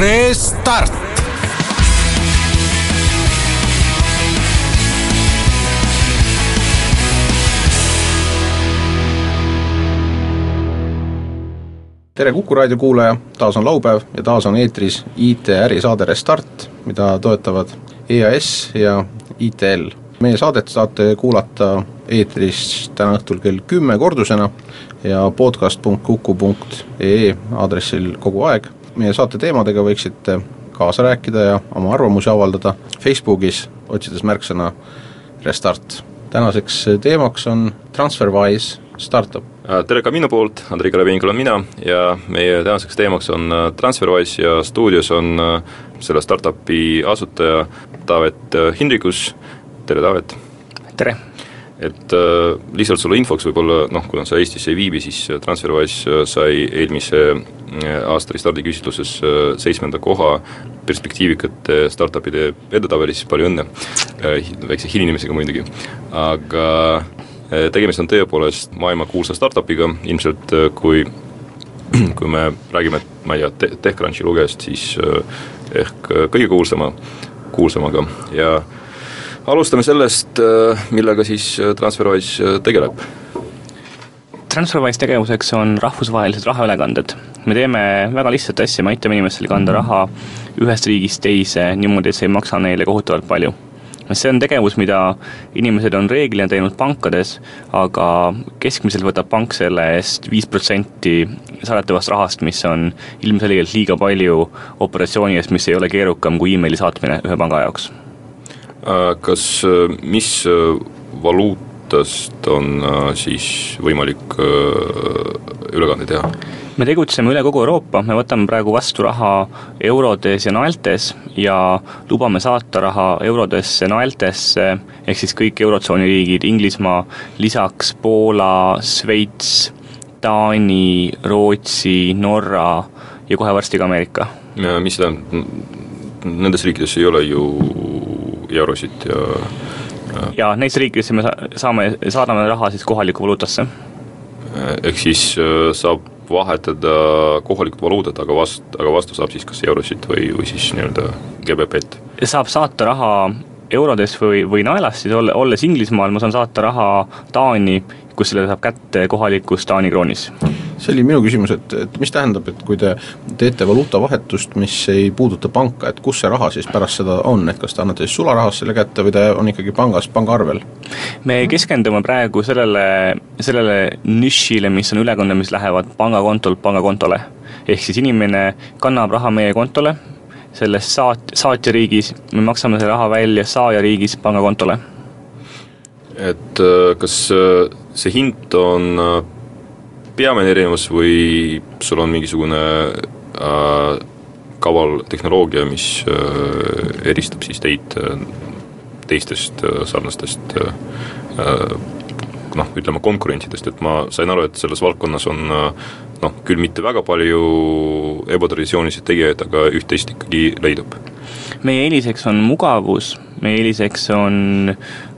Restart. tere Kuku raadio kuulaja, taas on laupäev ja taas on eetris IT-ärisaade Restart, mida toetavad EAS ja ITL. Meie saadet saate kuulata eetris täna õhtul kell kümme kordusena ja podcast.kuku.ee aadressil kogu aeg. meie saate teemadega võiksite kaasa rääkida ja oma arvamusi avaldada Facebookis, otsides märksõna Restart. tänaseks teemaks on TransferWise startup tere ka minu poolt, Andrei Karabenik olen mina ja meie tänaseks teemaks on äh, TransferWise ja stuudios on äh, selle startupi asutaja Taavet äh, Hindrikus, tere Taavet! tere! et äh, lihtsalt sulle infoks võib-olla noh, kuna sa Eestis ei viibi, siis TransferWise sai eelmise aasta Restardi küsitluses seitsmenda koha perspektiivikate startupide edetabelis, palju õnne, väikse hilinemisega muidugi, aga Äh, tegemist on tõepoolest maailmakuulsa startup'iga, ilmselt äh, kui kui me räägime, ma ei tea, TechCrunchi lugejast, siis äh, ehk kõige kuulsama, kuulsamaga. Ja alustame sellest, millega siis TransferWise tegeleb. TransferWise tegevuseks on rahvusvahelised rahaülekanded. me teeme väga lihtsat asja, me aitame inimestel kanda raha ühest riigist teise niimoodi, et see ei maksa neile kohutavalt palju see on tegevus, mida inimesed on reeglina teinud pankades, aga keskmiselt võtab pank selle eest viis protsenti saadetavast rahast, mis on ilmselgelt liiga palju operatsiooni eest, mis ei ole keerukam kui emaili saatmine ühe panga jaoks. Äh, kas, äh, mis äh, valuutast on siis võimalik ülekandeid teha? me tegutseme üle kogu Euroopa, me võtame praegu vastu raha eurodes ja naeltes ja lubame saata raha eurodesse, naeltesse, ehk siis kõik Eurotsooni riigid, Inglismaa, lisaks Poola, Šveits, Taani, Rootsi, Norra ja kohe varsti ka Ameerika. mis tähendab, nendes riikides ei ole ju eurosid ja ja, ja neis riikides me saame, saadame raha siis kohalikku valuutasse. ehk siis äh, saab vahetada kohalikud valuutad, aga vast-, aga vastu saab siis kas eurosid või, või siis nii-öelda GBP-d? saab saata raha eurodes või, või naelas, siis olle, olles Inglismaal, ma saan saata raha Taani, kus selle saab kätte kohalikus Taani kroonis see oli minu küsimus, et, et mis tähendab, et kui te teete valuutavahetust, mis ei puuduta panka, et kus see raha siis pärast seda on, et kas te annate siis sularahas selle kätte või ta on ikkagi pangas, pangaarvel? me keskendume praegu sellele, sellele nišile, mis on ülekande, mis lähevad pangakontolt pangakontole. ehk siis inimene kannab raha meie kontole, selles saat-, saatjariigis, me maksame selle raha välja saajariigis pangakontole. et kas äh, see hind on äh, peamine erinevus või sul on mingisugune äh, kaval tehnoloogia, mis äh, eristab siis teid äh, teistest äh, sarnastest äh, äh, noh, ütleme konkurentidest, et ma sain aru, et selles valdkonnas on äh, noh, küll mitte väga palju ebatraditsioonilisi tegijaid, aga üht-teist ikkagi leidub. meie eeliseks on mugavus, meie eeliseks on,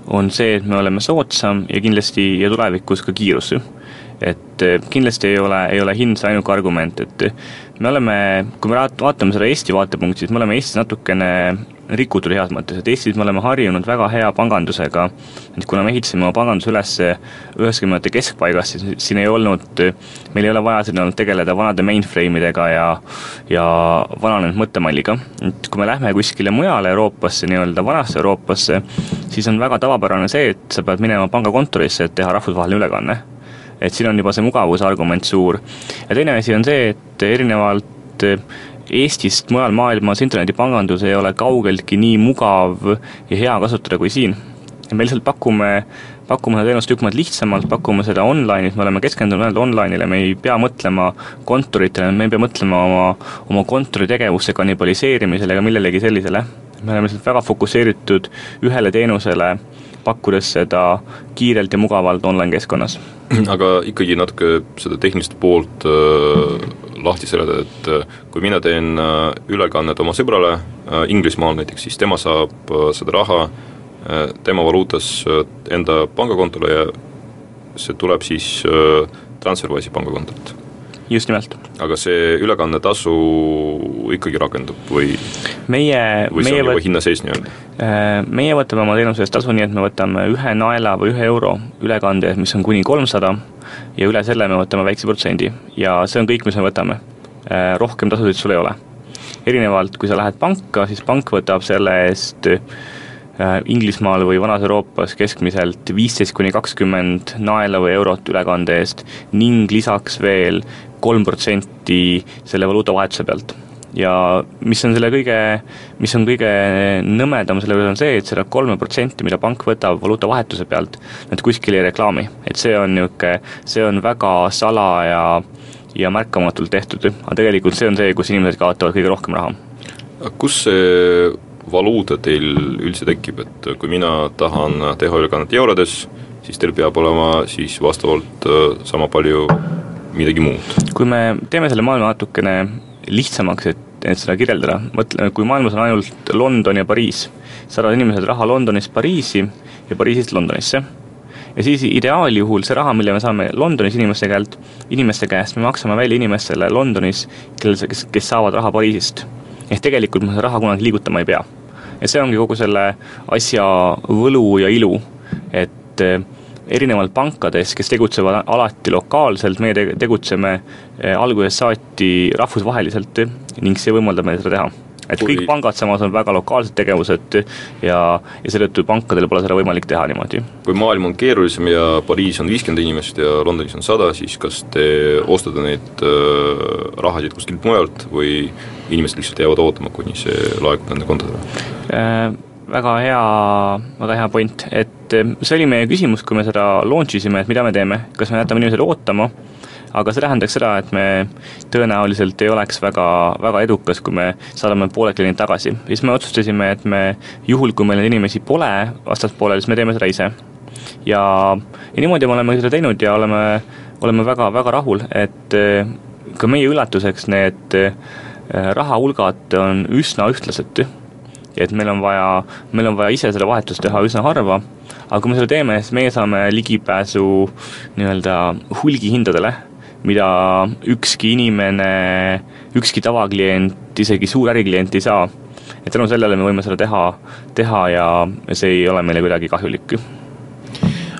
on see, et me oleme soodsam ja kindlasti ja tulevikus ka kiirus et eh, kindlasti ei ole, ei ole hind see ainuke argument, et me oleme, kui me vaatame seda Eesti vaatepunkti, siis me oleme Eestis natukene rikutud heas mõttes, et Eestis me oleme harjunud väga hea pangandusega, et kuna me ehitasime oma panganduse üles üheksakümnendate keskpaigas, siis siin ei olnud, meil ei ole vaja siin olnud tegeleda vanade mainframe idega ja ja vananenud mõttemalliga. et kui me lähme kuskile mujale Euroopasse, nii-öelda vanasse Euroopasse, siis on väga tavapärane see, et sa pead minema pangakontorisse, et teha rahvusvaheline ülekanne et siin on juba see mugavuse argument suur. ja teine asi on see, et erinevalt Eestist mujal maailmas internetipangandus ei ole kaugeltki nii mugav ja hea kasutada kui siin. me lihtsalt pakume, pakume seda teenust tükk maad lihtsamalt, pakume seda online'is, me oleme keskendunud ainult online'ile, me ei pea mõtlema kontoritele, me ei pea mõtlema oma, oma kontoritegevuse kannibaliseerimisele ega millelegi sellisele. me oleme lihtsalt väga fokusseeritud ühele teenusele pakkudes seda kiirelt ja mugavalt online-keskkonnas. aga ikkagi natuke seda tehnilist poolt äh, lahti seletada, et äh, kui mina teen äh, ülekannet oma sõbrale äh, Inglismaal näiteks, siis tema saab äh, seda raha tema valuutas enda pangakontole ja see tuleb siis Transferwise'i pangakontolt just nimelt. aga see ülekannetasu ikkagi rakendub või meie, meie võt-, hinnaseis nii-öelda? äh, meie võtame oma teenuse eest tasu nii, et me võtame ühe naela või ühe euro ülekande mis on kuni kolmsada, ja üle selle me võtame väikse protsendi ja see on kõik, mis me võtame. Äh, rohkem tasusid sul ei ole. erinevalt, kui sa lähed panka, siis pank võtab selle eest Inglismaal või vanas Euroopas keskmiselt viisteist kuni kakskümmend naela või eurot ülekande eest ning lisaks veel kolm protsenti selle valuutavahetuse pealt. ja mis on selle kõige, mis on kõige nõmedam selle juures on see, et seda kolme protsenti, mida pank võtab valuutavahetuse pealt, nad kuskil ei reklaami, et see on niisugune, see on väga salaja ja märkamatult tehtud, aga tegelikult see on see, kus inimesed kaotavad kõige rohkem raha. kus see valuuta teil üldse tekib, et kui mina tahan teha ülekannet eurodes, siis teil peab olema siis vastavalt äh, sama palju midagi muud. kui me teeme selle maailma natukene lihtsamaks, et, et seda kirjeldada, mõtleme, kui maailmas on ainult London ja Pariis, saadavad inimesed raha Londonist Pariisi ja Pariisist Londonisse. ja siis ideaaljuhul see raha, mille me saame Londonis inimeste käelt, inimeste käest, me maksame välja inimestele Londonis, kellel kes, kes saavad raha Pariisist. Ehk tegelikult me seda raha kunagi liigutama ei pea. ja see ongi kogu selle asja võlu ja ilu, et eh, erinevalt pankadest, kes tegutsevad alati lokaalselt, meie te-, tegutseme eh, algusest saati rahvusvaheliselt ning see võimaldab meil seda teha. Et Kui- kõik pangad samas on väga lokaalsed tegevused ja, ja seetõttu pankadel pole seda võimalik teha niimoodi. kui maailm on keerulisem ja Pariis on viiskümmend inimest ja Londonis on sada, siis kas te ostate neid äh, rahasid kuskilt mujalt või inimesed lihtsalt jäävad ootama, kuni see laekub nende kontodele? Äh, väga hea, väga hea point, et eh, see oli meie küsimus, kui me seda launch isime, et mida me teeme, kas me jätame inimesed ootama, aga see tähendaks seda, et me tõenäoliselt ei oleks väga, väga edukas, kui me saadame pooled kliendid tagasi. siis me otsustasime, et me juhul, kui meil neid inimesi pole vastaspoolel, siis me teeme seda ise. ja, ja niimoodi me oleme seda teinud ja oleme, oleme väga, väga rahul, et eh, ka meie üllatuseks need eh, rahahulgad on üsna ühtlased et meil on vaja, meil on vaja ise seda vahetust teha üsna harva, aga kui me seda teeme, siis meie saame ligipääsu nii-öelda hulgihindadele, mida ükski inimene, ükski tavaklient, isegi suur äriklient ei saa. et tänu sellele me võime seda teha, teha ja see ei ole meile kuidagi kahjulik.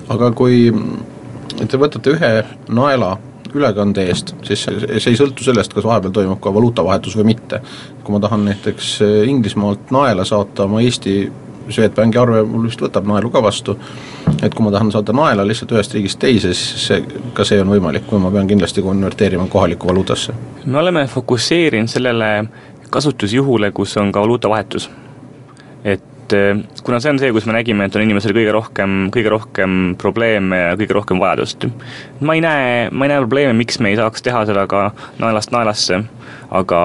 aga kui te võtate ühe naela ülekande eest, siis see ei sõltu sellest, kas vahepeal toimub ka valuutavahetus või mitte. kui ma tahan näiteks Inglismaalt naela saata oma Eesti Swedbanki arve, mul vist võtab naelu ka vastu, et kui ma tahan saada naela lihtsalt ühest riigist teise, siis see, ka see on võimalik, kui ma pean kindlasti konverteerima kohalikku valuutasse. me oleme fokusseerinud sellele kasutusjuhule, kus on ka valuutavahetus. et eh, kuna see on see, kus me nägime, et on inimesel kõige rohkem, kõige rohkem probleeme ja kõige rohkem vajadust. ma ei näe, ma ei näe probleeme, miks me ei saaks teha seda ka naelast naelasse, aga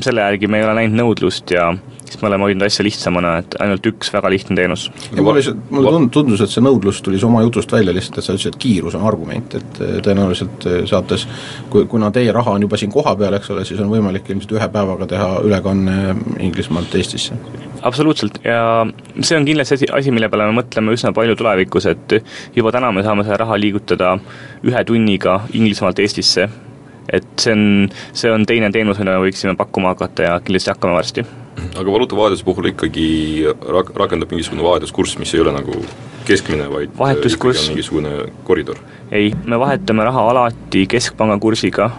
selle järgi me ei ole näinud nõudlust ja siis me oleme hoidnud asja lihtsamana, et ainult üks väga lihtne teenus. ja mulle lihtsalt, mulle tund-, tundus, et see nõudlus tuli su oma jutust välja lihtsalt, et sa ütlesid, et kiirus on argument, et eh, tõenäoliselt eh, saates kui, kuna teie raha on juba siin kohapeal, eks ole, siis on võimalik ilmselt ühe päevaga teha ülekanne Inglismaalt Eestisse. absoluutselt ja see on kindlasti asi, asi, mille peale me mõtleme üsna palju tulevikus, et juba täna me saame seda raha liigutada ühe tunniga Inglismaalt Eestisse. et see on, see on teine teenus, mida me võiksime pakkuma hakata ja kindlasti hakkame varsti. Aga valuutavahetuse puhul ikkagi rak-, rakendub mingisugune vahetuskurss, mis ei ole nagu keskmine, vaid äh, Vahetuskurss- mingisugune koridor. ei, me vahetame raha alati keskpanga kursiga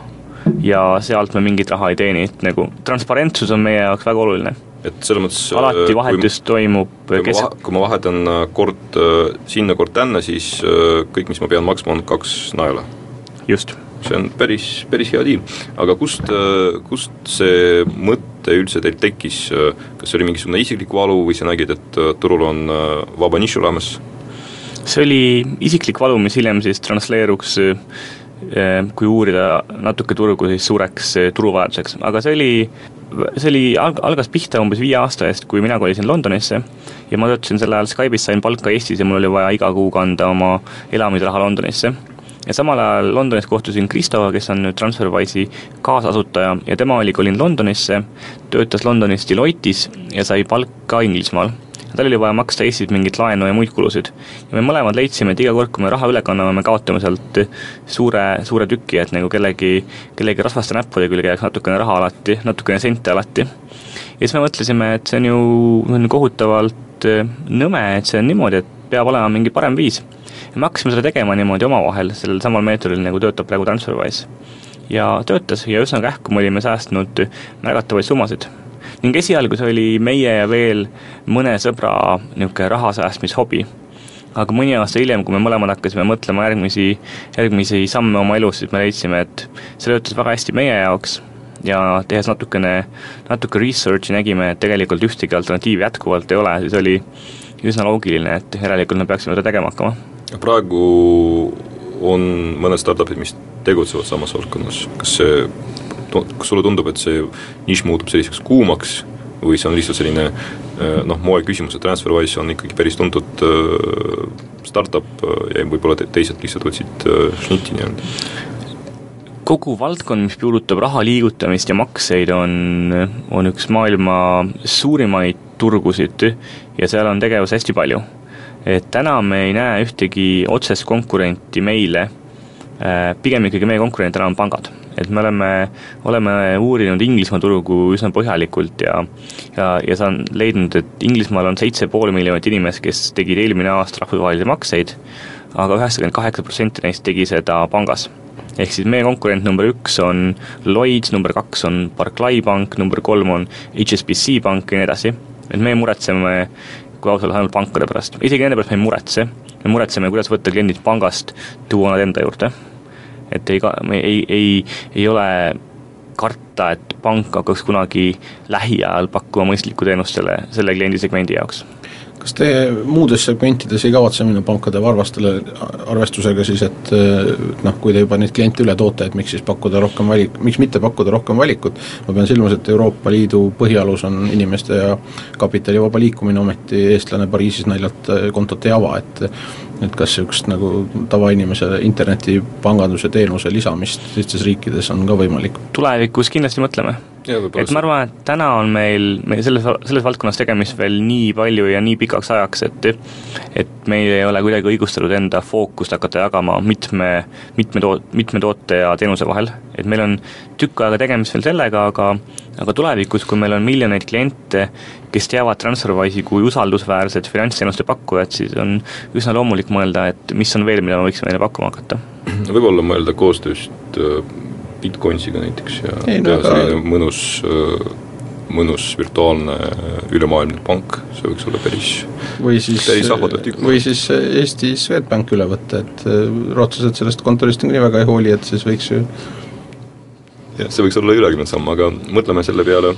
ja sealt me mingit raha ei teeni, et nagu transparentsus on meie jaoks väga oluline. et selles mõttes alati vahetus toimub kui ma, kesk-, vahe- kui ma vahetan äh, kord äh, sinna, kord tänna, siis äh, kõik, mis ma pean maksma, on kaks naela. just see on päris, päris hea diil. aga kust, kust see mõte üldse teil tekkis, kas see oli mingisugune isiklik valu või sa nägid, et äh, turul on äh, vaba nišš olemas? see oli isiklik valu, mis hiljem siis transleeruks kui uurida natuke turgu, siis suureks turuvajaduseks, aga see oli, see oli, alg-, algas pihta umbes viie aasta eest, kui mina kolisin Londonisse ja ma töötasin sel ajal Skype'is, sain palka Eestis ja mul oli vaja iga kuu kanda oma elamisraha Londonisse. Ja samal ajal Londonis kohtusin Kristoga, kes on nüüd TransferWise'i kaasasutaja ja tema oli kolinud Londonisse, töötas Londonis Deloitte'is ja sai palka Inglismaal tal oli vaja maksta Eestis mingit laenu ja muid kulusid. ja me mõlemad leidsime, et iga kord, kui me raha üle kanname, me kaotame sealt suure, suure tüki, et nagu kellegi, kellegi rasvaste näppude külge jääks natukene raha alati, natukene sente alati. ja siis me mõtlesime, et see on ju, on kohutavalt äh, nõme, et see on niimoodi, et peab olema mingi parem viis. Ja me hakkasime seda tegema niimoodi omavahel, sellel samal meetodil, nagu töötab praegu TransferWise. ja töötas ja üsnagi ähku me olime säästnud märgatavaid summasid ning esialgu see oli meie ja veel mõne sõbra niisugune raha säästmishobi. aga mõni aasta hiljem, kui me mõlemad hakkasime mõtlema järgmisi, järgmisi samme oma elus, siis me leidsime, et see töötas väga hästi meie jaoks ja tehes natukene, natuke research'i nägime, et tegelikult ühtegi alternatiivi jätkuvalt ei ole, siis oli üsna loogiline, et järelikult me peaksime seda tegema hakkama. Praegu on mõned startup'id, mis tegutsevad samas valdkonnas, kas see kas sulle tundub, et see nišš muutub selliseks kuumaks või see on lihtsalt selline äh, noh, moeküsimus, et TransferWise on ikkagi päris tuntud äh, startup äh, ja võib-olla teised lihtsalt otsid šnitti nii-öelda? kogu valdkond, mis puudutab raha liigutamist ja makseid, on, on üks maailma suurimaid turgusid ja seal on tegevust hästi palju. Et täna me ei näe ühtegi otsest konkurenti meile, pigem ikkagi meie konkurent täna on pangad. Et me oleme, oleme uurinud Inglismaa turgu üsna põhjalikult ja ja, ja saan leidnud, et Inglismaal on seitse pool miljonit inimest, kes tegid eelmine aasta rahvusvahelisi makseid, aga üheksakümmend kaheksa protsenti neist tegi seda pangas. Ehk siis meie konkurent number üks on Lloyds, number kaks on Barclay pank, number kolm on HSBC pank ja nii edasi. et me muretseme, kui aus olla, ainult pankade pärast, isegi nende pärast me ei muretse, me muretseme, kuidas võtta kliendid pangast, tuua nad enda juurde. Et ei, ei, ei, ei ole karta, et pank hakkaks kunagi lähiajal pakkuma mõistlikku teenust selle, selle kliendisegmendi jaoks kas te muudes segmentides ei kavatse minna pankade varvastele arvestusega siis, et noh, kui te juba neid kliente üle toote, et miks siis pakkuda rohkem valik, miks mitte pakkuda rohkem valikut, ma pean silmas, et Euroopa Liidu põhialus on inimeste ja kapitali vaba liikumine, ometi eestlane Pariisis naljalt kontot ei ava, et et kas niisugust nagu tavainimese internetipanganduse teenuse lisamist teistes riikides on ka võimalik? tulevikus kindlasti mõtleme. Et ma arvan, et täna on meil, meil selles, selles valdkonnas tegemist veel nii palju ja nii pikaks ajaks, et et meil ei ole kuidagi õigustatud enda fookust hakata jagama mitme, mitme too-, mitme toote ja teenuse vahel. et meil on tükk aega tegemist veel sellega, aga aga tulevikus, kui meil on miljoneid kliente, kes teavad TransferWise'i kui usaldusväärset finantsteenuste pakkujat, siis on üsna loomulik mõelda, et mis on veel, mida me võiksime neile pakkuma hakata. võib-olla mõelda koostööst äh, Bitcoinsiga näiteks ja Ei, teha no, selline mõnus äh, mõnus virtuaalne ülemaailmne pank, see võiks olla päris, ahvatlev tükk. või siis Eesti Swedbank üle võtta, et äh, rootslased sellest kontorist niikuinii väga ei hooli, et siis võiks ju jah, see võiks olla ülekümne samm, aga mõtleme selle peale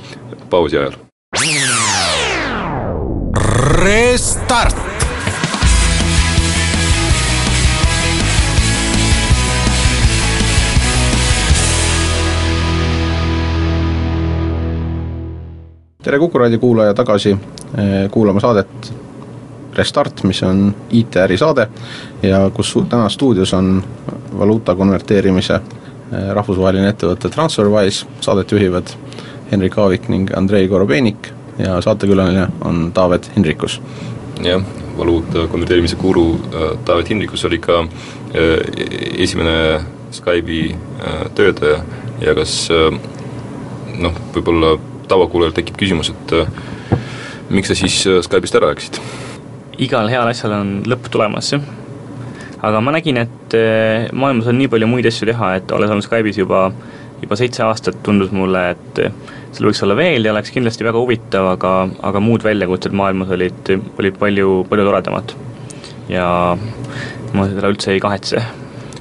pausi ajal. Restart. Tere Kuku raadio kuulaja tagasi eh, kuulama saadet Restart, mis on IT-äri saade ja kus täna stuudios on valuuta konverteerimise eh, rahvusvaheline ettevõte TransferWise, saadet juhivad Henrik Aavik ning Andrei Korobeinik ja saatekülaline on Taavet Hinrikus. jah, valuuta konverteerimise guru äh, Taavet Hinrikus oli ka äh, esimene Skype'i äh, töötaja ja kas noh, võib-olla tavakuulajal tekib küsimus, et äh, miks sa siis äh, Skype'ist ära läksid? igal heal asjal on lõpp tulemas, jah. aga ma nägin, et äh, maailmas on nii palju muid asju teha, et olles olnud Skype'is juba, juba seitse aastat, tundus mulle, et seal võiks olla veel ja oleks kindlasti väga huvitav, aga, aga muud väljakutsed maailmas olid, olid palju, palju toredamad. ja ma seda üldse ei kahetse.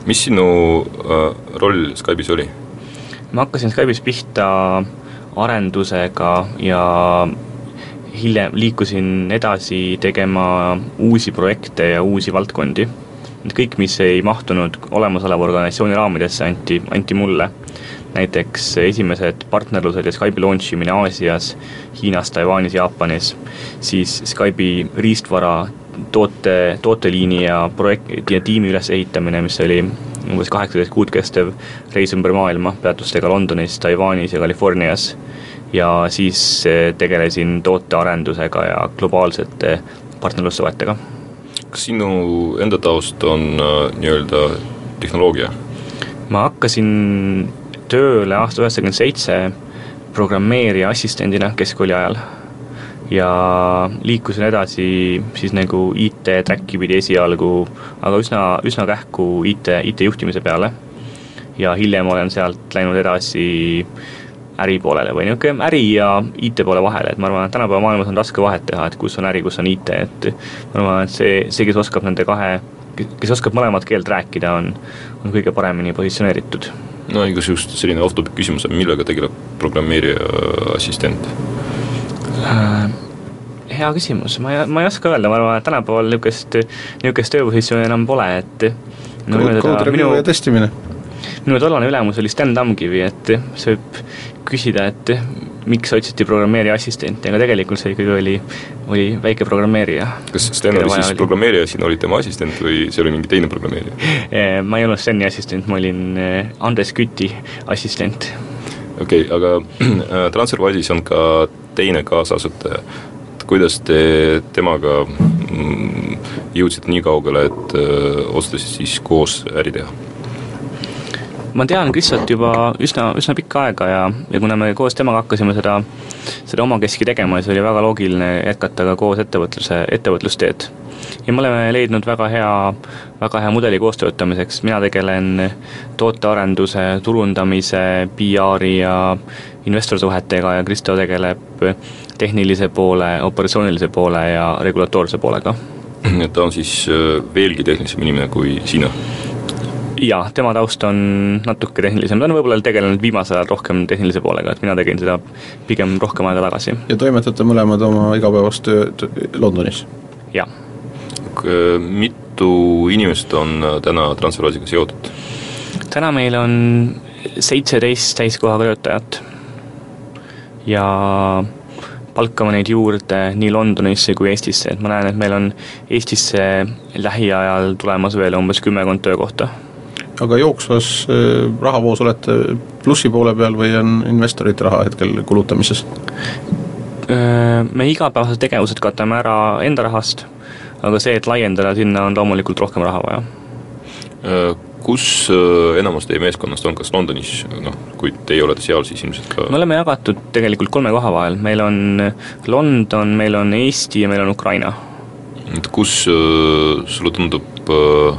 mis sinu äh, roll Skype'is oli? ma hakkasin Skype'is pihta äh, arendusega ja hiljem liikusin edasi tegema uusi projekte ja uusi valdkondi. et kõik, mis ei mahtunud olemasoleva organisatsiooni raamidesse, anti, anti mulle. näiteks esimesed partnerlused ja Skype'i launch imine Aasias, Hiinas, Taiwanis, Jaapanis, siis Skype'i riistvara toote, tooteliini ja projekti ja tiimi ülesehitamine, mis oli umbes kaheksateist kuud kestev reis ümber maailma peatustega Londonis, Taiwanis ja Californias ja siis tegelesin tootearendusega ja globaalsete partnerlussuhetega. kas sinu enda taust on nii-öelda tehnoloogia? ma hakkasin tööle aasta üheksakümmend seitse programmeerija assistendina keskkooli ajal ja liikusin edasi siis nagu IT-track'i pidi esialgu, aga üsna, üsna kähku IT, IT-juhtimise peale. ja hiljem olen sealt läinud edasi äri poolele või niisugune äri ja IT poole vahele, et ma arvan, et tänapäeva maailmas on raske vahet teha, et kus on äri, kus on IT, et ma arvan, et see, see, kes oskab nende kahe, kes oskab mõlemat keelt rääkida, on, on kõige paremini positsioneeritud no igasugust selline off-topic küsimus, millega tegeleb programmeerija assistent? Hea küsimus, ma ei, ma ei oska öelda, ma arvan, et tänapäeval niisugust, niisugust tööpositsiooni enam pole, et no, koodreview ja testimine. minu tollane ülemus oli Sten Tamkivi, et see võib küsida, et miks otsiti programmeerija assistenti, aga tegelikult see ikkagi oli, oli väike programmeerija. kas Sten oli siis oli. programmeerija, sina olid tema assistent või see oli mingi teine programmeerija? Eh, ma ei olnud Steni assistent, ma olin eh, Andres Küti assistent. okei okay,, aga äh, Transferwise'is on ka teine kaasasutaja, kuidas te temaga mm, jõudsite nii kaugele, et äh, otsustasite siis koos äri teha? ma tean Kristot juba üsna, üsna pikka aega ja, ja kuna me koos temaga hakkasime seda, seda omakeskki tegema, siis oli väga loogiline jätkata ka koos ettevõtluse, ettevõtlusteed. ja me oleme leidnud väga hea, väga hea mudeli koostöötamiseks, mina tegelen tootearenduse, turundamise, PR-i ja investorsuhetega ja Kristo tegeleb tehnilise poole, operatsioonilise poole ja regulatoorse poolega. ta on siis äh, veelgi tehnilisem inimene kui sina jaa, tema taust on natuke tehnilisem, ta on võib-olla tegelenud viimasel ajal rohkem tehnilise poolega, et mina tegin seda pigem rohkem aega tagasi. ja toimetate mõlemad oma igapäevast tööd Londonis? jah. mitu inimest on täna Transferwisiga seotud? täna meil on seitseteist täiskohaga töötajat ja palkame neid juurde nii Londonisse kui Eestisse, et ma näen, et meil on Eestisse lähiajal tulemas veel umbes kümmekond töökohta aga jooksvas äh, rahavoos olete plussi poole peal või on investorite raha hetkel kulutamises? Äh, me igapäevased tegevused katame ära enda rahast, aga see, et laiendada sinna, on loomulikult rohkem raha vaja. Äh, kus enamus teie meeskonnast on, kas Londonis, noh, kui teie olete seal, siis ilmselt ka me oleme jagatud tegelikult kolme koha vahel, meil on London, meil on Eesti ja meil on Ukraina. et kus sulle tundub äh,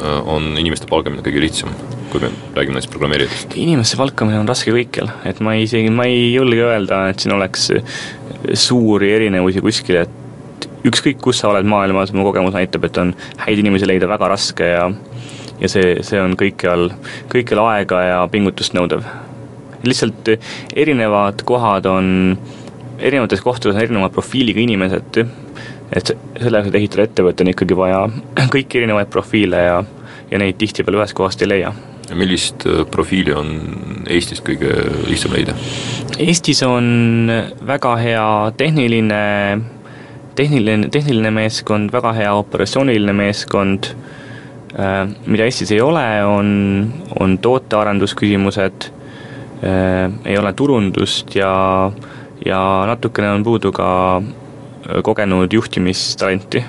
Äh, on inimeste palkamine kõige lihtsam, kui me räägime näiteks programmeerijatest? inimeste palkamine on raske kõikjal, et ma isegi, ma ei julge öelda, et siin oleks suuri erinevusi kuskil, et ükskõik, kus sa oled maailmas, mu kogemus näitab, et on häid inimesi leida väga raske ja ja see, see on kõikjal, kõikjal aega ja pingutust nõudev. lihtsalt erinevad kohad on, erinevates kohtades on erineva profiiliga inimesed, et selleks, et ehitada ettevõte, on ikkagi vaja kõiki erinevaid profiile ja, ja neid tihtipeale ühest kohast ei leia. millist äh, profiili on Eestis kõige lihtsam leida? Eestis on väga hea tehniline, tehniline, tehniline meeskond, väga hea operatsiooniline meeskond, mida Eestis ei ole, on, on tootearendusküsimused, äh, ei ole turundust ja, ja natukene on puudu ka kogenud juhtimistalenti.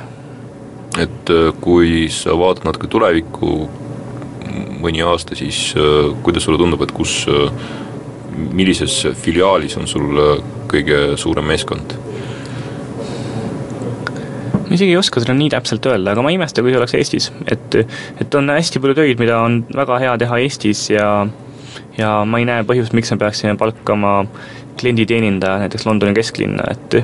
et äh, kui sa vaatad natuke tulevikku, mõni aasta, siis äh, kuidas sulle tundub, et kus, äh, millises filiaalis on sul kõige suurem meeskond? Ma isegi ei oska seda nii täpselt öelda, aga ma ei imesta, kui see oleks Eestis, et, et on hästi palju töid, mida on väga hea teha Eestis ja ja ma ei näe põhjust, miks me peaksime palkama klienditeenindaja näiteks Londoni kesklinna, et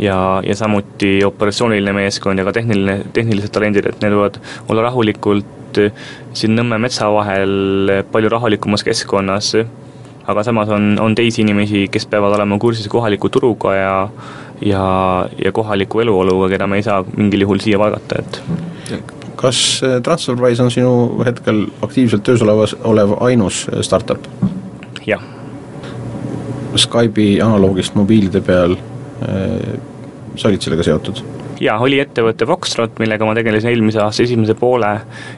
ja, ja samuti operatsiooniline meeskond ja ka tehniline, tehnilised talendid, et need võivad olla rahulikult siin Nõmme metsa vahel palju rahulikumas keskkonnas, aga samas on, on teisi inimesi, kes peavad olema kursis kohaliku turuga ja ja, ja kohaliku eluoluga, keda me ei saa mingil juhul siia palgata, et kas eh, TransferWise on sinu hetkel aktiivselt töös olevas, olev ainus eh, startup? jah. Skype'i analoogist mobiilide peal Äh, sa olid sellega seotud? jaa, oli ettevõte Foxtrot, millega ma tegelesin eelmise aasta esimese poole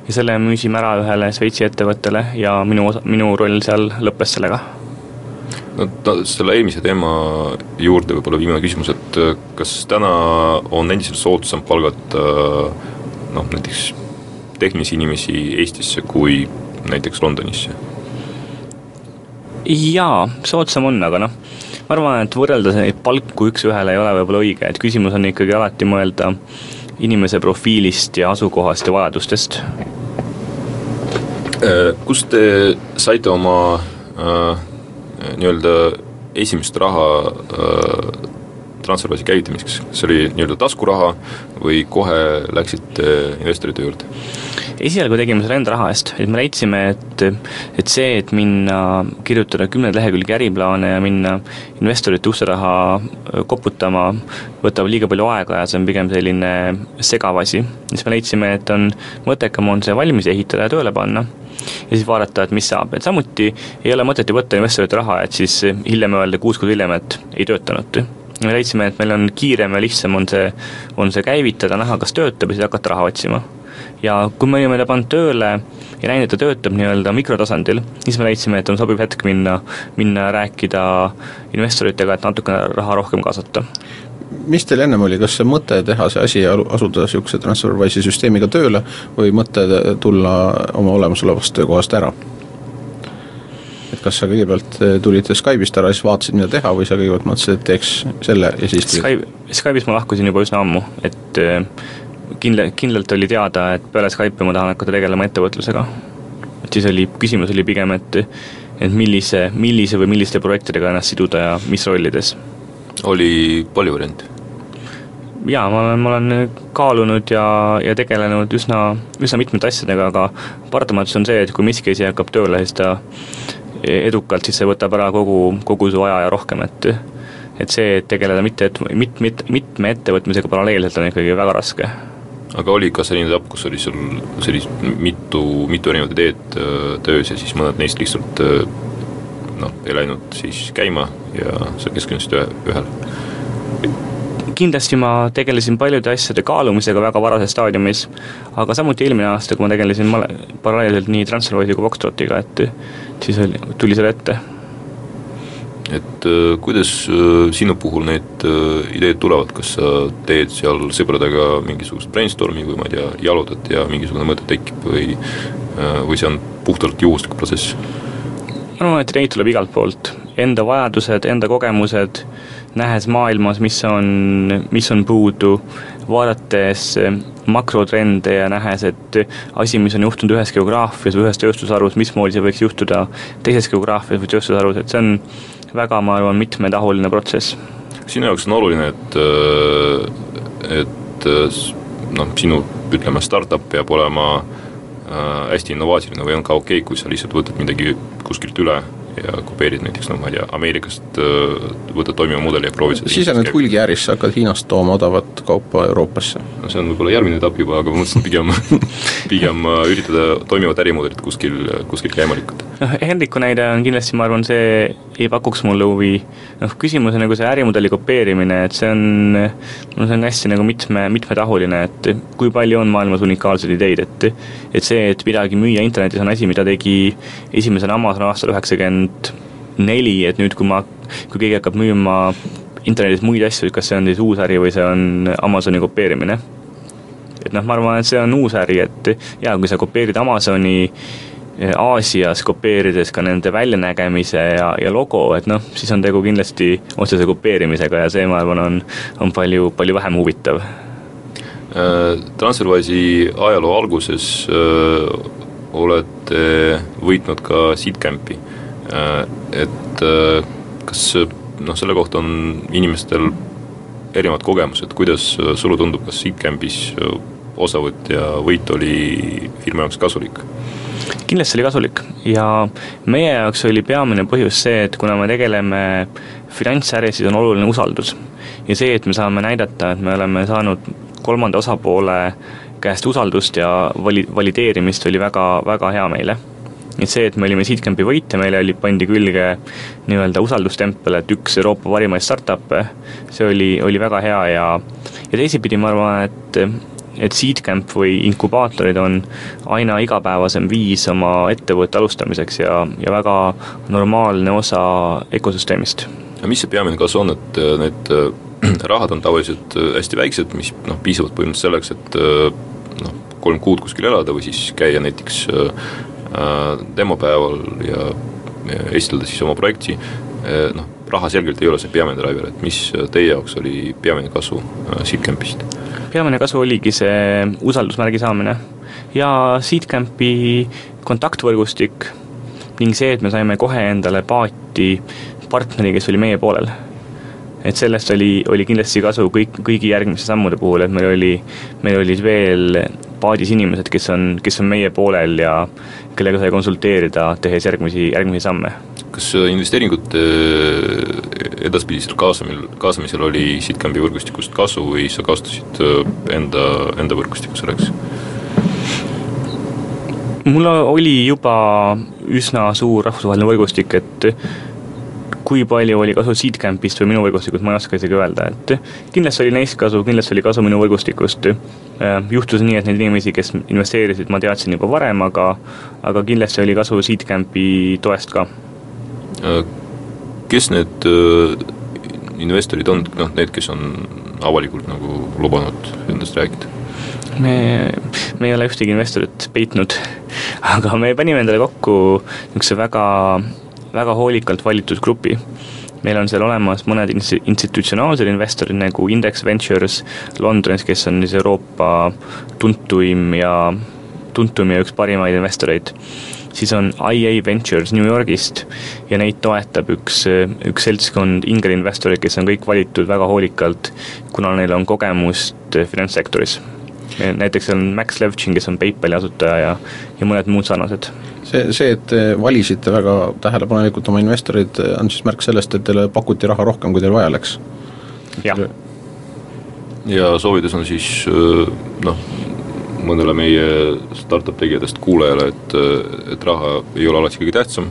ja selle müüsime ära ühele Šveitsi ettevõttele ja minu osa, minu roll seal lõppes sellega. No ta, selle eelmise teema juurde võib-olla viimane küsimus, et äh, kas täna on endiselt soodsam palgata noh, näiteks tehnilisi inimesi Eestisse kui näiteks Londonisse? jaa, soodsam on, aga noh, ma arvan, et võrrelda neid palku üks-ühele ei ole võib-olla õige, et küsimus on ikkagi alati mõelda inimese profiilist ja asukohast ja vajadustest. Äh, kust te saite oma äh, nii-öelda esimest raha Transferwise'i käivitamiseks, see oli nii-öelda taskuraha või kohe läksite investorite juurde? esialgu tegime seda enda raha eest, et me leidsime, et et see, et minna, kirjutada kümneid lehekülgi äriplaane ja minna investorite ukseraha äh, koputama, võtab liiga palju aega ja see on pigem selline segav asi. siis me leidsime, et on mõttekam on see valmis ehitada ja tööle panna ja siis vaadata, et mis saab, et samuti ei ole mõtet ju võtta investorite raha, et siis hiljem öelda kuus kuud hiljem, et ei töötanud. Me leidsime, et meil on kiirem ja lihtsam on see, on see käivitada, näha, kas töötab ja siis hakata raha otsima. ja kui me olime ta pannud tööle ja näinud, et ta töötab nii-öelda mikrotasandil, siis me leidsime, et on sobiv hetk minna, minna rääkida investoritega, et natukene raha rohkem kaasata mis teil ennem oli, kas see mõte teha see asi ja asuda niisuguse TransferWise'i süsteemiga tööle või mõte tulla oma olemasolevast töökohast ära? Et kas sa kõigepealt tulid Skype'ist ära, siis vaatasid, mida teha, või sa kõigepealt mõtlesid, et teeks selle ja siis tulid? Skype, Skype'ist ma lahkusin juba üsna ammu, et äh, kindla-, kindlalt oli teada, et peale Skype'i ma tahan hakata tegelema ettevõtlusega. et siis oli, küsimus oli pigem, et et millise, millise või milliste projektidega ennast siduda ja mis rollides oli palju variante? jaa, ma olen, ma olen kaalunud ja, ja tegelenud üsna, üsna mitmete asjadega, aga paratamatus on see, et kui miski asi hakkab tööle, siis ta edukalt, siis see võtab ära kogu, kogu su aja ja rohkem, et et see, et tegeleda mitte, et mit-, mit-, mitme ettevõtmisega paralleelselt on ikkagi väga raske. aga oli ka selline etapp, kus oli sul sellist mitu, mitu erinevat ideed äh, töös ja siis mõned neist lihtsalt äh, noh, ei läinud siis käima ja sa keskendusid ühe, ühele? kindlasti ma tegelesin paljude asjade kaalumisega väga varases staadiumis, aga samuti eelmine aasta, kui ma tegelesin ma paralleelselt nii Transferwise'i kui Foxtrotiga, et siis oli, tuli selle ette. et äh, kuidas äh, sinu puhul need äh, ideed tulevad, kas sa teed seal sõpradega mingisugust brainstorm'i või ma ei tea, jalutad ja mingisugune mõte tekib või või see on puhtalt juhuslik protsess? ma arvan, et neid tuleb igalt poolt, enda vajadused, enda kogemused, nähes maailmas, mis on, mis on puudu, vaadates makrotrende ja nähes, et asi, mis on juhtunud ühes geograafias või ühes tööstusharus, mismoodi see võiks juhtuda teises geograafias või tööstusharus, et see on väga, ma arvan, mitmetahuline protsess. sinu jaoks on oluline, et, et noh, sinu ütleme, startup peab olema äh, Äh, hästi innovaatiline või on ka okei okay,, kui sa lihtsalt võtad midagi kuskilt üle ja kopeerid näiteks noh, ma ei tea, Ameerikast äh, võtad toimiva mudeli ja proovid seda sisened hulgiärisse, hakkad Hiinast tooma odavat kaupa Euroopasse. no see on võib-olla järgmine etapp juba, aga ma mõtlesin pigem pigem äh, üritada toimivat ärimudelit kuskil, kuskil käima lükata. noh, Hendriku näide on kindlasti, ma arvan, see ei pakuks mulle huvi, noh küsimus on nagu see ärimudeli kopeerimine, et see on, no see on hästi nagu mitme, mitmetahuline, et kui palju on maailmas unikaalseid ideid, et et see, et midagi müüa internetis on asi, mida tegi esimesena Amazon aastal üheksakümmend neli, et nüüd, kui ma, kui keegi hakkab müüma internetis muid asju, kas see on siis uus äri või see on Amazoni kopeerimine. et noh, ma arvan, et see on uus äri, et jaa, kui sa kopeerid Amazoni eh, Aasias, kopeerides ka nende väljanägemise ja, ja logo, et noh, siis on tegu kindlasti otsese kopeerimisega ja see, ma arvan, on, on palju, palju vähem huvitav Äh, Transferwise'i ajaloo alguses öö, äh, olete võitnud ka Seedcampi, et öö, kas noh, selle kohta on inimestel erinevad kogemused, kuidas sulle tundub, kas Seedcampis osavõtt ja võit oli firma jaoks kasulik? kindlasti oli kasulik ja meie jaoks oli peamine põhjus see, et kuna me tegeleme finantsäris, siis on oluline usaldus. ja see, et me saame näidata, et me oleme saanud kolmanda osapoole käest usaldust ja vali-, valideerimist oli väga, väga hea meile. Et see, et me olime Seedcampi võitja, meile oli, pandi külge nii-öelda usaldustempel, et üks Euroopa parimaid startup'e, see oli, oli väga hea ja ja teisipidi ma arvan, et et seedcamp või inkubaatorid on aina igapäevasem viis oma ettevõtte alustamiseks ja, ja väga normaalne osa ökosüsteemist. ja mis see peamine kasu on, et äh, need äh, rahad on tavaliselt äh, hästi väiksed, mis noh, piisavad põhimõtteliselt selleks, et noh, kolm kuud kuskil elada või siis käia näiteks demopäeval ja, esitleda siis oma projekti, noh, raha selgelt ei ole see peamine driver, et mis teie jaoks oli peamine kasu Seedcampist? peamine kasu oligi see usaldusmärgi saamine ja Seedcampi kontaktvõrgustik ning see, et me saime kohe endale paati partneri, kes oli meie poolel. et sellest oli, oli kindlasti kasu kõik, kõigi järgmiste sammude puhul, et meil oli, meil olid veel paadis inimesed, kes on, kes on meie poolel ja kellega sai konsulteerida, tehes järgmisi, järgmisi samme. kas investeeringute edaspidisel kaasamil, kaasamisel oli Sitcampi võrgustikust kasu või sa kasutasid enda, enda võrgustikku selleks? mul oli juba üsna suur rahvusvaheline võrgustik, et kui palju oli kasu Seedcampist või minu võrgustikust, ma ei oska isegi öelda, et kindlasti oli neist kasu, kindlasti oli kasu minu võrgustikust. Äh, juhtus nii, et neid inimesi, kes investeerisid, ma teadsin juba varem, aga aga kindlasti oli kasu Seedcampi toest ka. Äh, kes need äh, investorid on, noh need, kes on avalikult nagu lubanud endast rääkida? me, me ei ole ühtegi investorit peitnud, aga me panime endale kokku niisuguse väga väga hoolikalt valitud grupi. meil on seal olemas mõned institutsionaalsed investorid nagu Index Ventures Londonis, kes on siis Euroopa tuntuim ja, tuntum ja üks parimaid investoreid siis on IA Ventures New Yorgist ja neid toetab üks, üks seltskond Ingeri investoreid, kes on kõik valitud väga hoolikalt, kuna neil on kogemust finantssektoris. Näiteks on Max Levchin, kes on PayPali asutaja ja, ja mõned muud sarnased see, see, et te valisite väga tähelepanelikult oma investorid, on siis märk sellest, et teile pakuti raha rohkem, kui teil vaja läks? jah. ja soovitus on siis noh, mõnele meie startup tegijatest kuulajale, et, et raha ei ole alati kõige tähtsam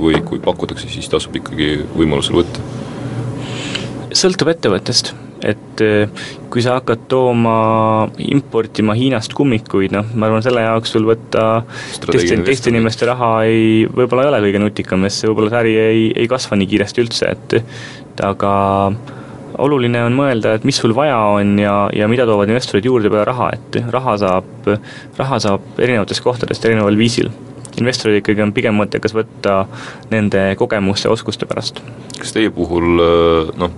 või kui pakutakse, siis tasub ikkagi võimalusel võtta? Sõltub ettevõttest. Et eh, kui sa hakkad tooma, importima Hiinast kummikuid, noh, ma arvan, selle jaoks sul võtta teiste, teiste inimeste raha ei, võib-olla ei ole kõige nutikam, sest võib-olla see äri ei, ei kasva nii kiiresti üldse, et aga oluline on mõelda, et mis sul vaja on ja, ja mida toovad investorid juurde peale raha, et raha saab, raha saab erinevatest kohtadest erineval viisil. Investorid ikkagi on pigem mõttekas võtta nende kogemuste ja oskuste pärast. kas teie puhul noh,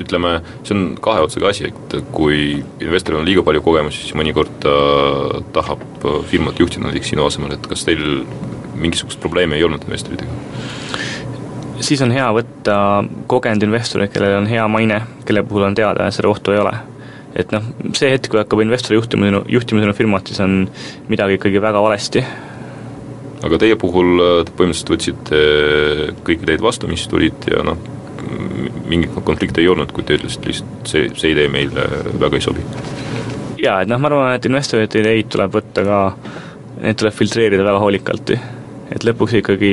ütleme, see on kahe otsaga asi, et kui investoril on liiga palju kogemusi, siis mõnikord ta tahab firmat juhtida näiteks sinu asemel, et kas teil mingisugust probleemi ei olnud investoritega? siis on hea võtta kogenud investoreid, kellel on hea maine, kelle puhul on teada, et seda ohtu ei ole. et noh, see hetk, kui hakkab investor juhtima sinu, juhtima sinu firmat, siis on midagi ikkagi väga valesti aga teie puhul te põhimõtteliselt võtsite kõik ideed vastu, mis tulid ja noh, mingit konflikti ei olnud, kui te ütlesite lihtsalt see, see idee meile väga ei sobi? jaa, et noh, ma arvan, et investorite ideid tuleb võtta ka, need tuleb filtreerida väga hoolikalt. et lõpuks ikkagi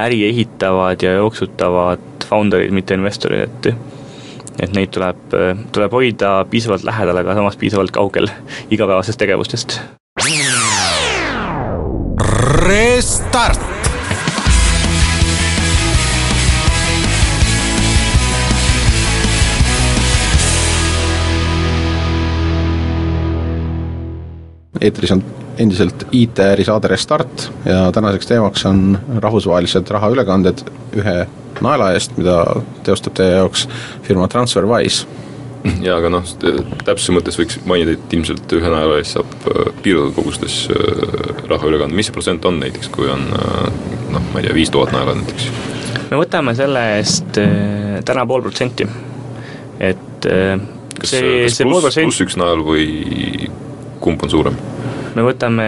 äri ehitavad ja jooksutavad founder'id, mitte investorid, et et neid tuleb, tuleb hoida piisavalt lähedal, aga samas piisavalt kaugel igapäevasest tegevustest. Restart eetris on endiselt IT-äri saade Restart ja tänaseks teemaks on rahvusvahelised rahaülekanded ühe naela eest, mida teostab teie jaoks firma TransferWise. jaa, aga noh, täpsuse mõttes võiks mainida, et ilmselt ühe naela eest saab äh, piiratud kogustes äh, raha üle kanda, mis see protsent on näiteks, kui on äh, noh, ma ei tea, viis tuhat naela näiteks? me võtame selle eest täna pool protsenti, et kas see, see pluss, pluss üks nael või kumb on suurem? Me võtame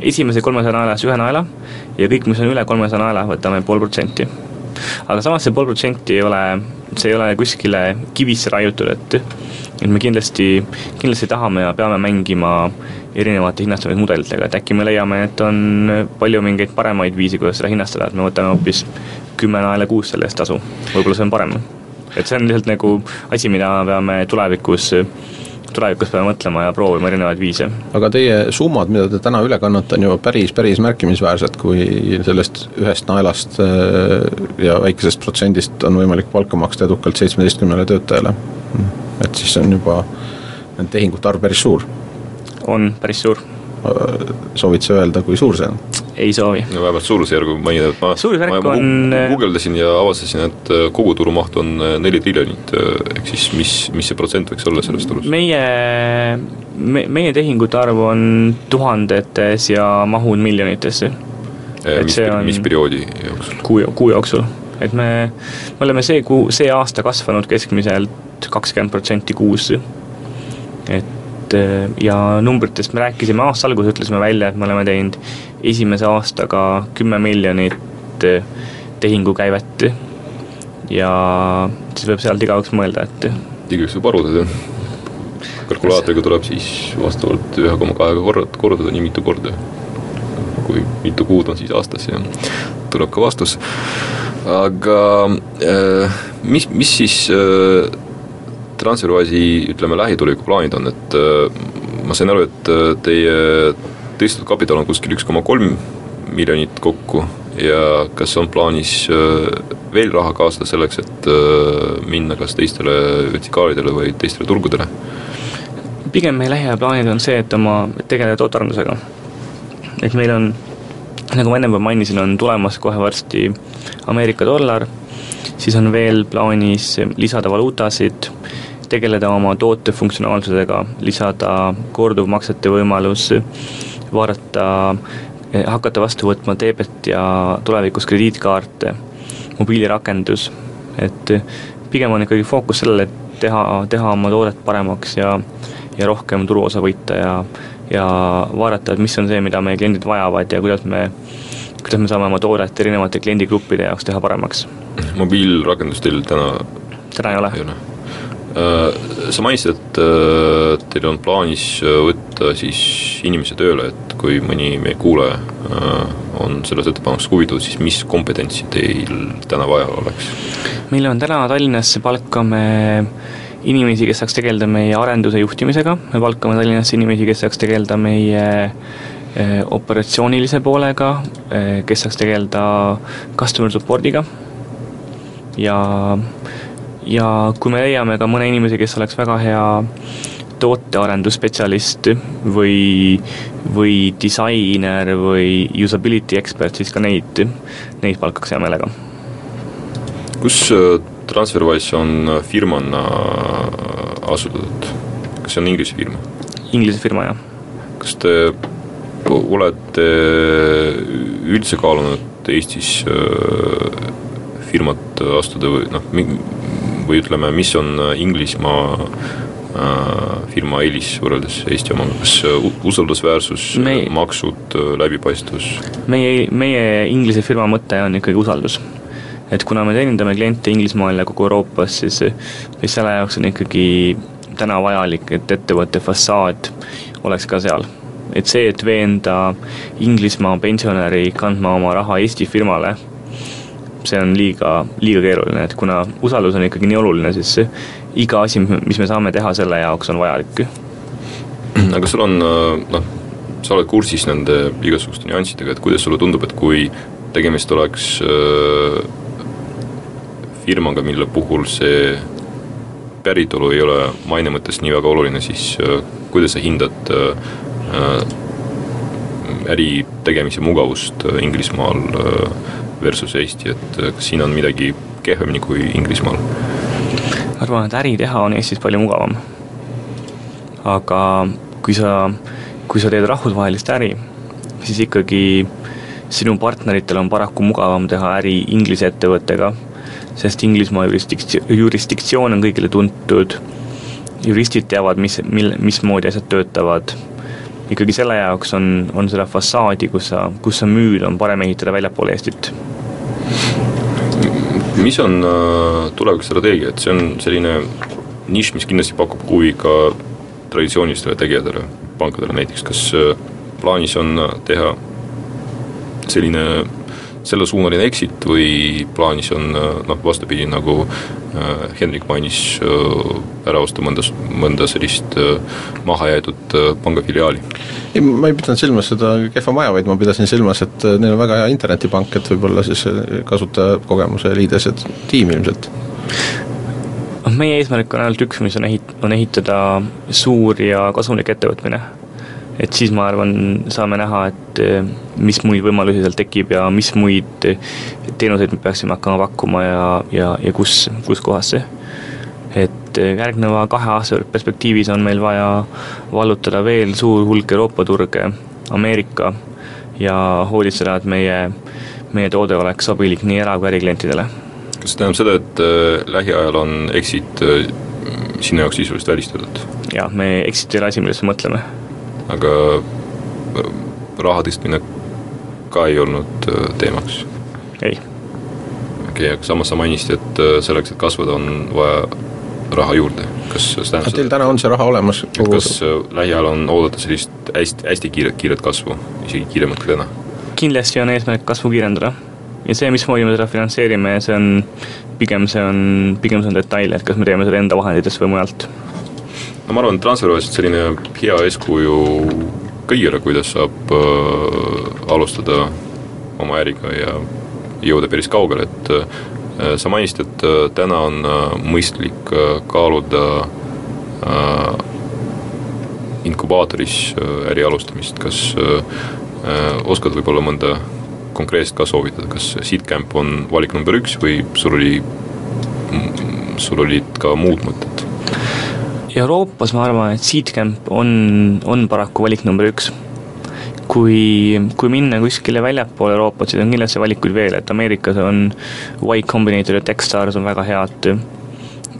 esimese kolmesaja naelas ühe naela ja kõik, mis on üle kolmesaja naela, võtame pool protsenti. aga samas see pool protsenti ei ole, see ei ole kuskile kivisse raiutud, et et me kindlasti, kindlasti tahame ja peame mängima erinevate hinnastamismudelitega, et äkki me leiame, et on palju mingeid paremaid viise, kuidas seda hinnastada, et me võtame hoopis kümme naela kuus selle eest tasu, võib-olla see on parem. et see on lihtsalt nagu asi, mida me peame tulevikus tulevikus peame mõtlema ja proovima erinevaid viise. aga teie summad, mida te täna üle kannate, on ju päris, päris märkimisväärsed, kui sellest ühest naelast äh, ja väikesest protsendist on võimalik palka maksta edukalt seitsmeteistkümnele töötajale. et siis on juba tehingute arv päris suur. on päris suur soovid sa öelda, kui suur see on? Ei soovi. no vähemalt suurusjärgu mainida, et ma suurusjärk ma, on äh, guugeldasin ja avastasin, et äh, koguturumaht on äh, neli triljonit, ehk siis mis, mis see protsent võiks olla sellest turust? meie, me, meie tehingute arv on tuhandetes ja mahud miljonitesse. mis, mis perioodi jooksul? kuu, kuu jooksul, et me, me oleme see kuu, see aasta kasvanud keskmiselt kakskümmend protsenti kuus. et äh, ja numbritest me rääkisime aasta alguses, ütlesime välja, et me oleme teinud esimese aastaga kümme miljonit äh, tehingukäivet ja siis võib sealt igaüks mõelda, et igaüks võib arvutada, kalkulaatoriga tuleb siis vastavalt ühe koma kahega kord-, kordada nii mitu korda. kui mitu kuud on siis aastas ja tuleb ka vastus. aga äh, mis, mis siis äh, Transferwisi ütleme, lähituleviku plaanid on, et ma sain aru, et teie tõstetud kapital on kuskil üks koma kolm miljonit kokku ja kas on plaanis äh, veel raha kaasada selleks, et minna kas teistele vertikaalidele või teistele turgudele? pigem meie lähiajaplaanid on see, et oma, tegeleda tootearendusega. et meil on, nagu ma ennem juba mainisin, on tulemas kohe varsti Ameerika dollar, siis on veel plaanis lisada valuutasid tegeleda oma toote funktsionaalsusega, lisada korduvmaksete võimalus, vaadata, eh, hakata vastu võtma teebet ja tulevikus krediitkaarte, mobiilirakendus, et pigem on ikkagi fookus sellele, et teha, teha oma toodet paremaks ja ja rohkem turuosa võita ja ja vaadata, et mis on see, mida meie kliendid vajavad ja kuidas me kuidas me saame oma toodet erinevate kliendigruppide jaoks teha paremaks. mobiilrakendust teil täna täna ei ole? ei ole sa mainisid, et äh, teil on plaanis äh, võtta siis inimesi tööle, et kui mõni meie kuulaja on sellest ettepanekust huvitatud, siis mis kompetentsi teil täna vaja oleks? meil on täna Tallinnasse palkame inimesi, kes saaks tegeleda meie arenduse juhtimisega, me palkame Tallinnasse inimesi, kes saaks tegeleda meie operatsioonilise poolega, kes saaks tegeleda customer support'iga ja ja kui me leiame ka mõne inimese, kes oleks väga hea tootearendusspetsialist või, või disainer või usability ekspert, siis ka neid, neid palkaks hea meelega. kus äh, Transferwise on firmana asutatud, kas see on Inglise firma? Inglise firma, jah. kas te olete üldse kaalunud Eestis äh, firmat astuda või noh, või ütleme, mis on äh, Inglismaa äh, firma eelis võrreldes Eesti omaga, kas äh, usaldusväärsus me..., maksud, läbipaistvus? meie, meie Inglise firma mõte on ikkagi usaldus. et kuna me teenindame kliente Inglismaal ja kogu Euroopas, siis, siis selle jaoks on ikkagi täna vajalik, et ettevõtte fassaad oleks ka seal. et see, et veenda Inglismaa pensionäri kandma oma raha Eesti firmale see on liiga, liiga keeruline, et kuna usaldus on ikkagi nii oluline, siis iga asi, mis me saame teha selle jaoks, on vajalik. aga sul on noh, sa oled kursis nende igasuguste nüanssidega, et kuidas sulle tundub, et kui tegemist oleks äh, firmaga, mille puhul see päritolu ei ole maine mõttes nii väga oluline, siis äh, kuidas sa hindad äh, äri tegemise mugavust Inglismaal versus Eesti, et kas siin on midagi kehvemini kui Inglismaal? ma arvan, et äri teha on Eestis palju mugavam. aga kui sa, kui sa teed rahvusvahelist äri, siis ikkagi sinu partneritel on paraku mugavam teha äri Inglise ettevõttega, sest Inglismaa jurisdiktsioon, jurisdiktsioon on kõigile tuntud, juristid teavad, mis, mil, mismoodi asjad töötavad ikkagi selle jaoks on, on seda fassaadi, kus sa, kus sa müüd, on parem ehitada väljapoole Eestit. mis on äh, tulevikustrateegia, et see on selline nišš, mis kindlasti pakub huvi ka traditsioonilistele tegijatele, pankadele näiteks, kas äh, plaanis on äh, teha selline sellesuunaline exit või plaanis on noh, vastupidi, nagu Hendrik mainis, ära osta mõnda, mõnda sellist mahajäetud pangafiliaali? ei, ma ei pidanud silmas seda kehva maja, vaid ma pidasin silmas, et neil on väga hea internetipank, et võib-olla siis kasutajakogemuse liidesed tiim ilmselt noh, meie eesmärk on ainult üks, mis on ehit-, on ehitada suur ja kasumlik ettevõtmine et siis ma arvan, saame näha, et eh, mis muid võimalusi seal tekib ja mis muid teenuseid me peaksime hakkama pakkuma ja, ja, ja kus, kus kohas see. et eh, järgneva kahe aasta perspektiivis on meil vaja vallutada veel suur hulk Euroopa turge, Ameerika ja hoolitseda, et meie, meie toode oleks sobilik nii era- kui äriklientidele. kas see tähendab seda, et äh, lähiajal on exit sinu jaoks sisuliselt välistatud? jah, me exit ei ole asi, millest me mõtleme aga äh, raha tõstmine ka ei olnud äh, teemaks? ei. okei okay,, aga samas sa mainisid, et äh, selleks, et kasvada, on vaja raha juurde, kas see tähendab seda? Teil täna on see raha olemas? kas lähiajal on oodata sellist hästi, hästi kiiret, kiiret kasvu, isegi kiiremat kui täna? kindlasti on eesmärk kasvu kiirendada ja see, mismoodi me seda finantseerime, see on pigem see on, pigem see on detail, et kas me teeme seda enda vahenditest või mujalt no ma arvan, et Transferwise on selline hea eeskuju kõigile, kuidas saab äh, alustada oma äriga ja jõuda päris kaugele, et äh, sa mainisid, et äh, täna on äh, mõistlik äh, kaaluda äh, inkubaatoris äh, äri alustamist, kas äh, äh, oskad võib-olla mõnda konkreetset ka soovitada, kas Seedcamp on valik number üks või sul oli, sul olid ka muud mõtted? Euroopas ma arvan, et Seedcamp on, on paraku valik number üks. kui, kui minna kuskile väljapoole Euroopat, siis on kindlasti valikuid veel, et Ameerikas on Y Combinator ja Techstars on väga head.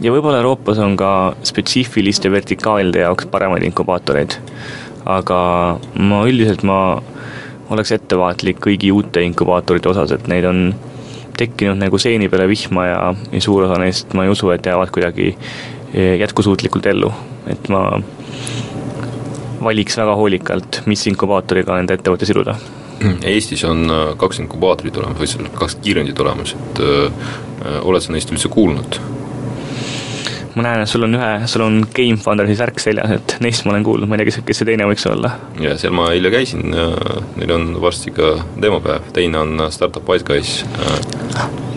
ja võib-olla Euroopas on ka spetsiifiliste vertikaalide jaoks paremaid inkubaatoreid. aga ma üldiselt, ma oleks ettevaatlik kõigi uute inkubaatorite osas, et neid on tekkinud nagu seeni peale vihma ja, ja suur osa neist ma ei usu, et jäävad kuidagi jätkusuutlikult ellu, et ma valiks väga hoolikalt, mis inkubaatoriga enda ettevõte siduda. Eestis on äh, kaks inkubaatorit olemas, või seal kaks kiirendit olemas, et öö, äh, oled sa neist üldse kuulnud? ma näen, et sul on ühe, sul on Game Foundersi särk seljas, et neist ma olen kuulnud, ma ei tea, kes, kes see teine võiks olla? ja seal ma eile käisin, neil on varsti ka demopäev, teine on Startup Wise Guys Äh,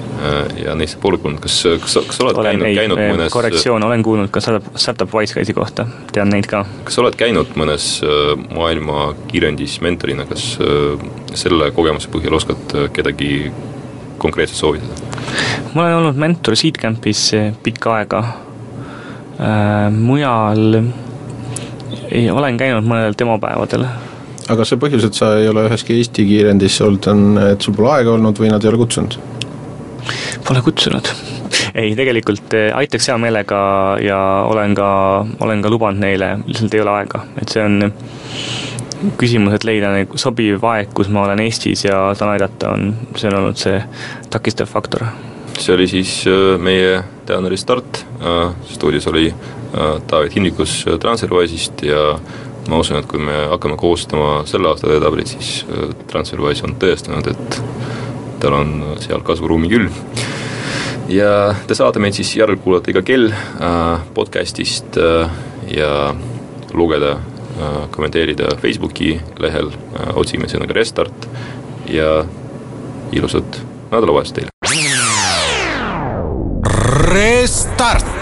ja neist pole kuulnud, kas, kas, kas sa oled olen, käinud, käinud ei, mõnes korrektsioon, olen kuulnud ka Startup, Startup Wisecase'i kohta, tean neid ka. kas sa oled käinud mõnes äh, maailma kiirendis mentorina, kas äh, selle kogemuse põhjal oskad kedagi konkreetselt soovitada? ma olen olnud mentor Seedcampis pikka aega äh,, mujal ei, olen käinud mõnedel demopäevadel aga see põhjus, et sa ei ole üheski Eesti kiirendis olnud, on, et sul pole aega olnud või nad ei ole kutsunud? Pole kutsunud. ei, tegelikult eh, aitaks hea meelega ja olen ka, olen ka lubanud neile, lihtsalt ei ole aega, et see on küsimus, et leida nagu sobiv aeg, kus ma olen Eestis ja saan aidata, on, see on olnud see takistav faktor. see oli siis äh, meie tänane restart, äh, stuudios oli Taavet Hinnikus Transferwise'ist ja ma usun, et kui me hakkame koostama selle aasta edetablit, siis Transferwise on tõestanud, et tal on seal kasvuruumi küll. Ja te saate meid siis järelkuulata iga kell äh, podcast'ist äh, ja lugeda äh,, kommenteerida Facebooki lehel otsime sõnaga Restart ja ilusat nädalavahetust teile. Restart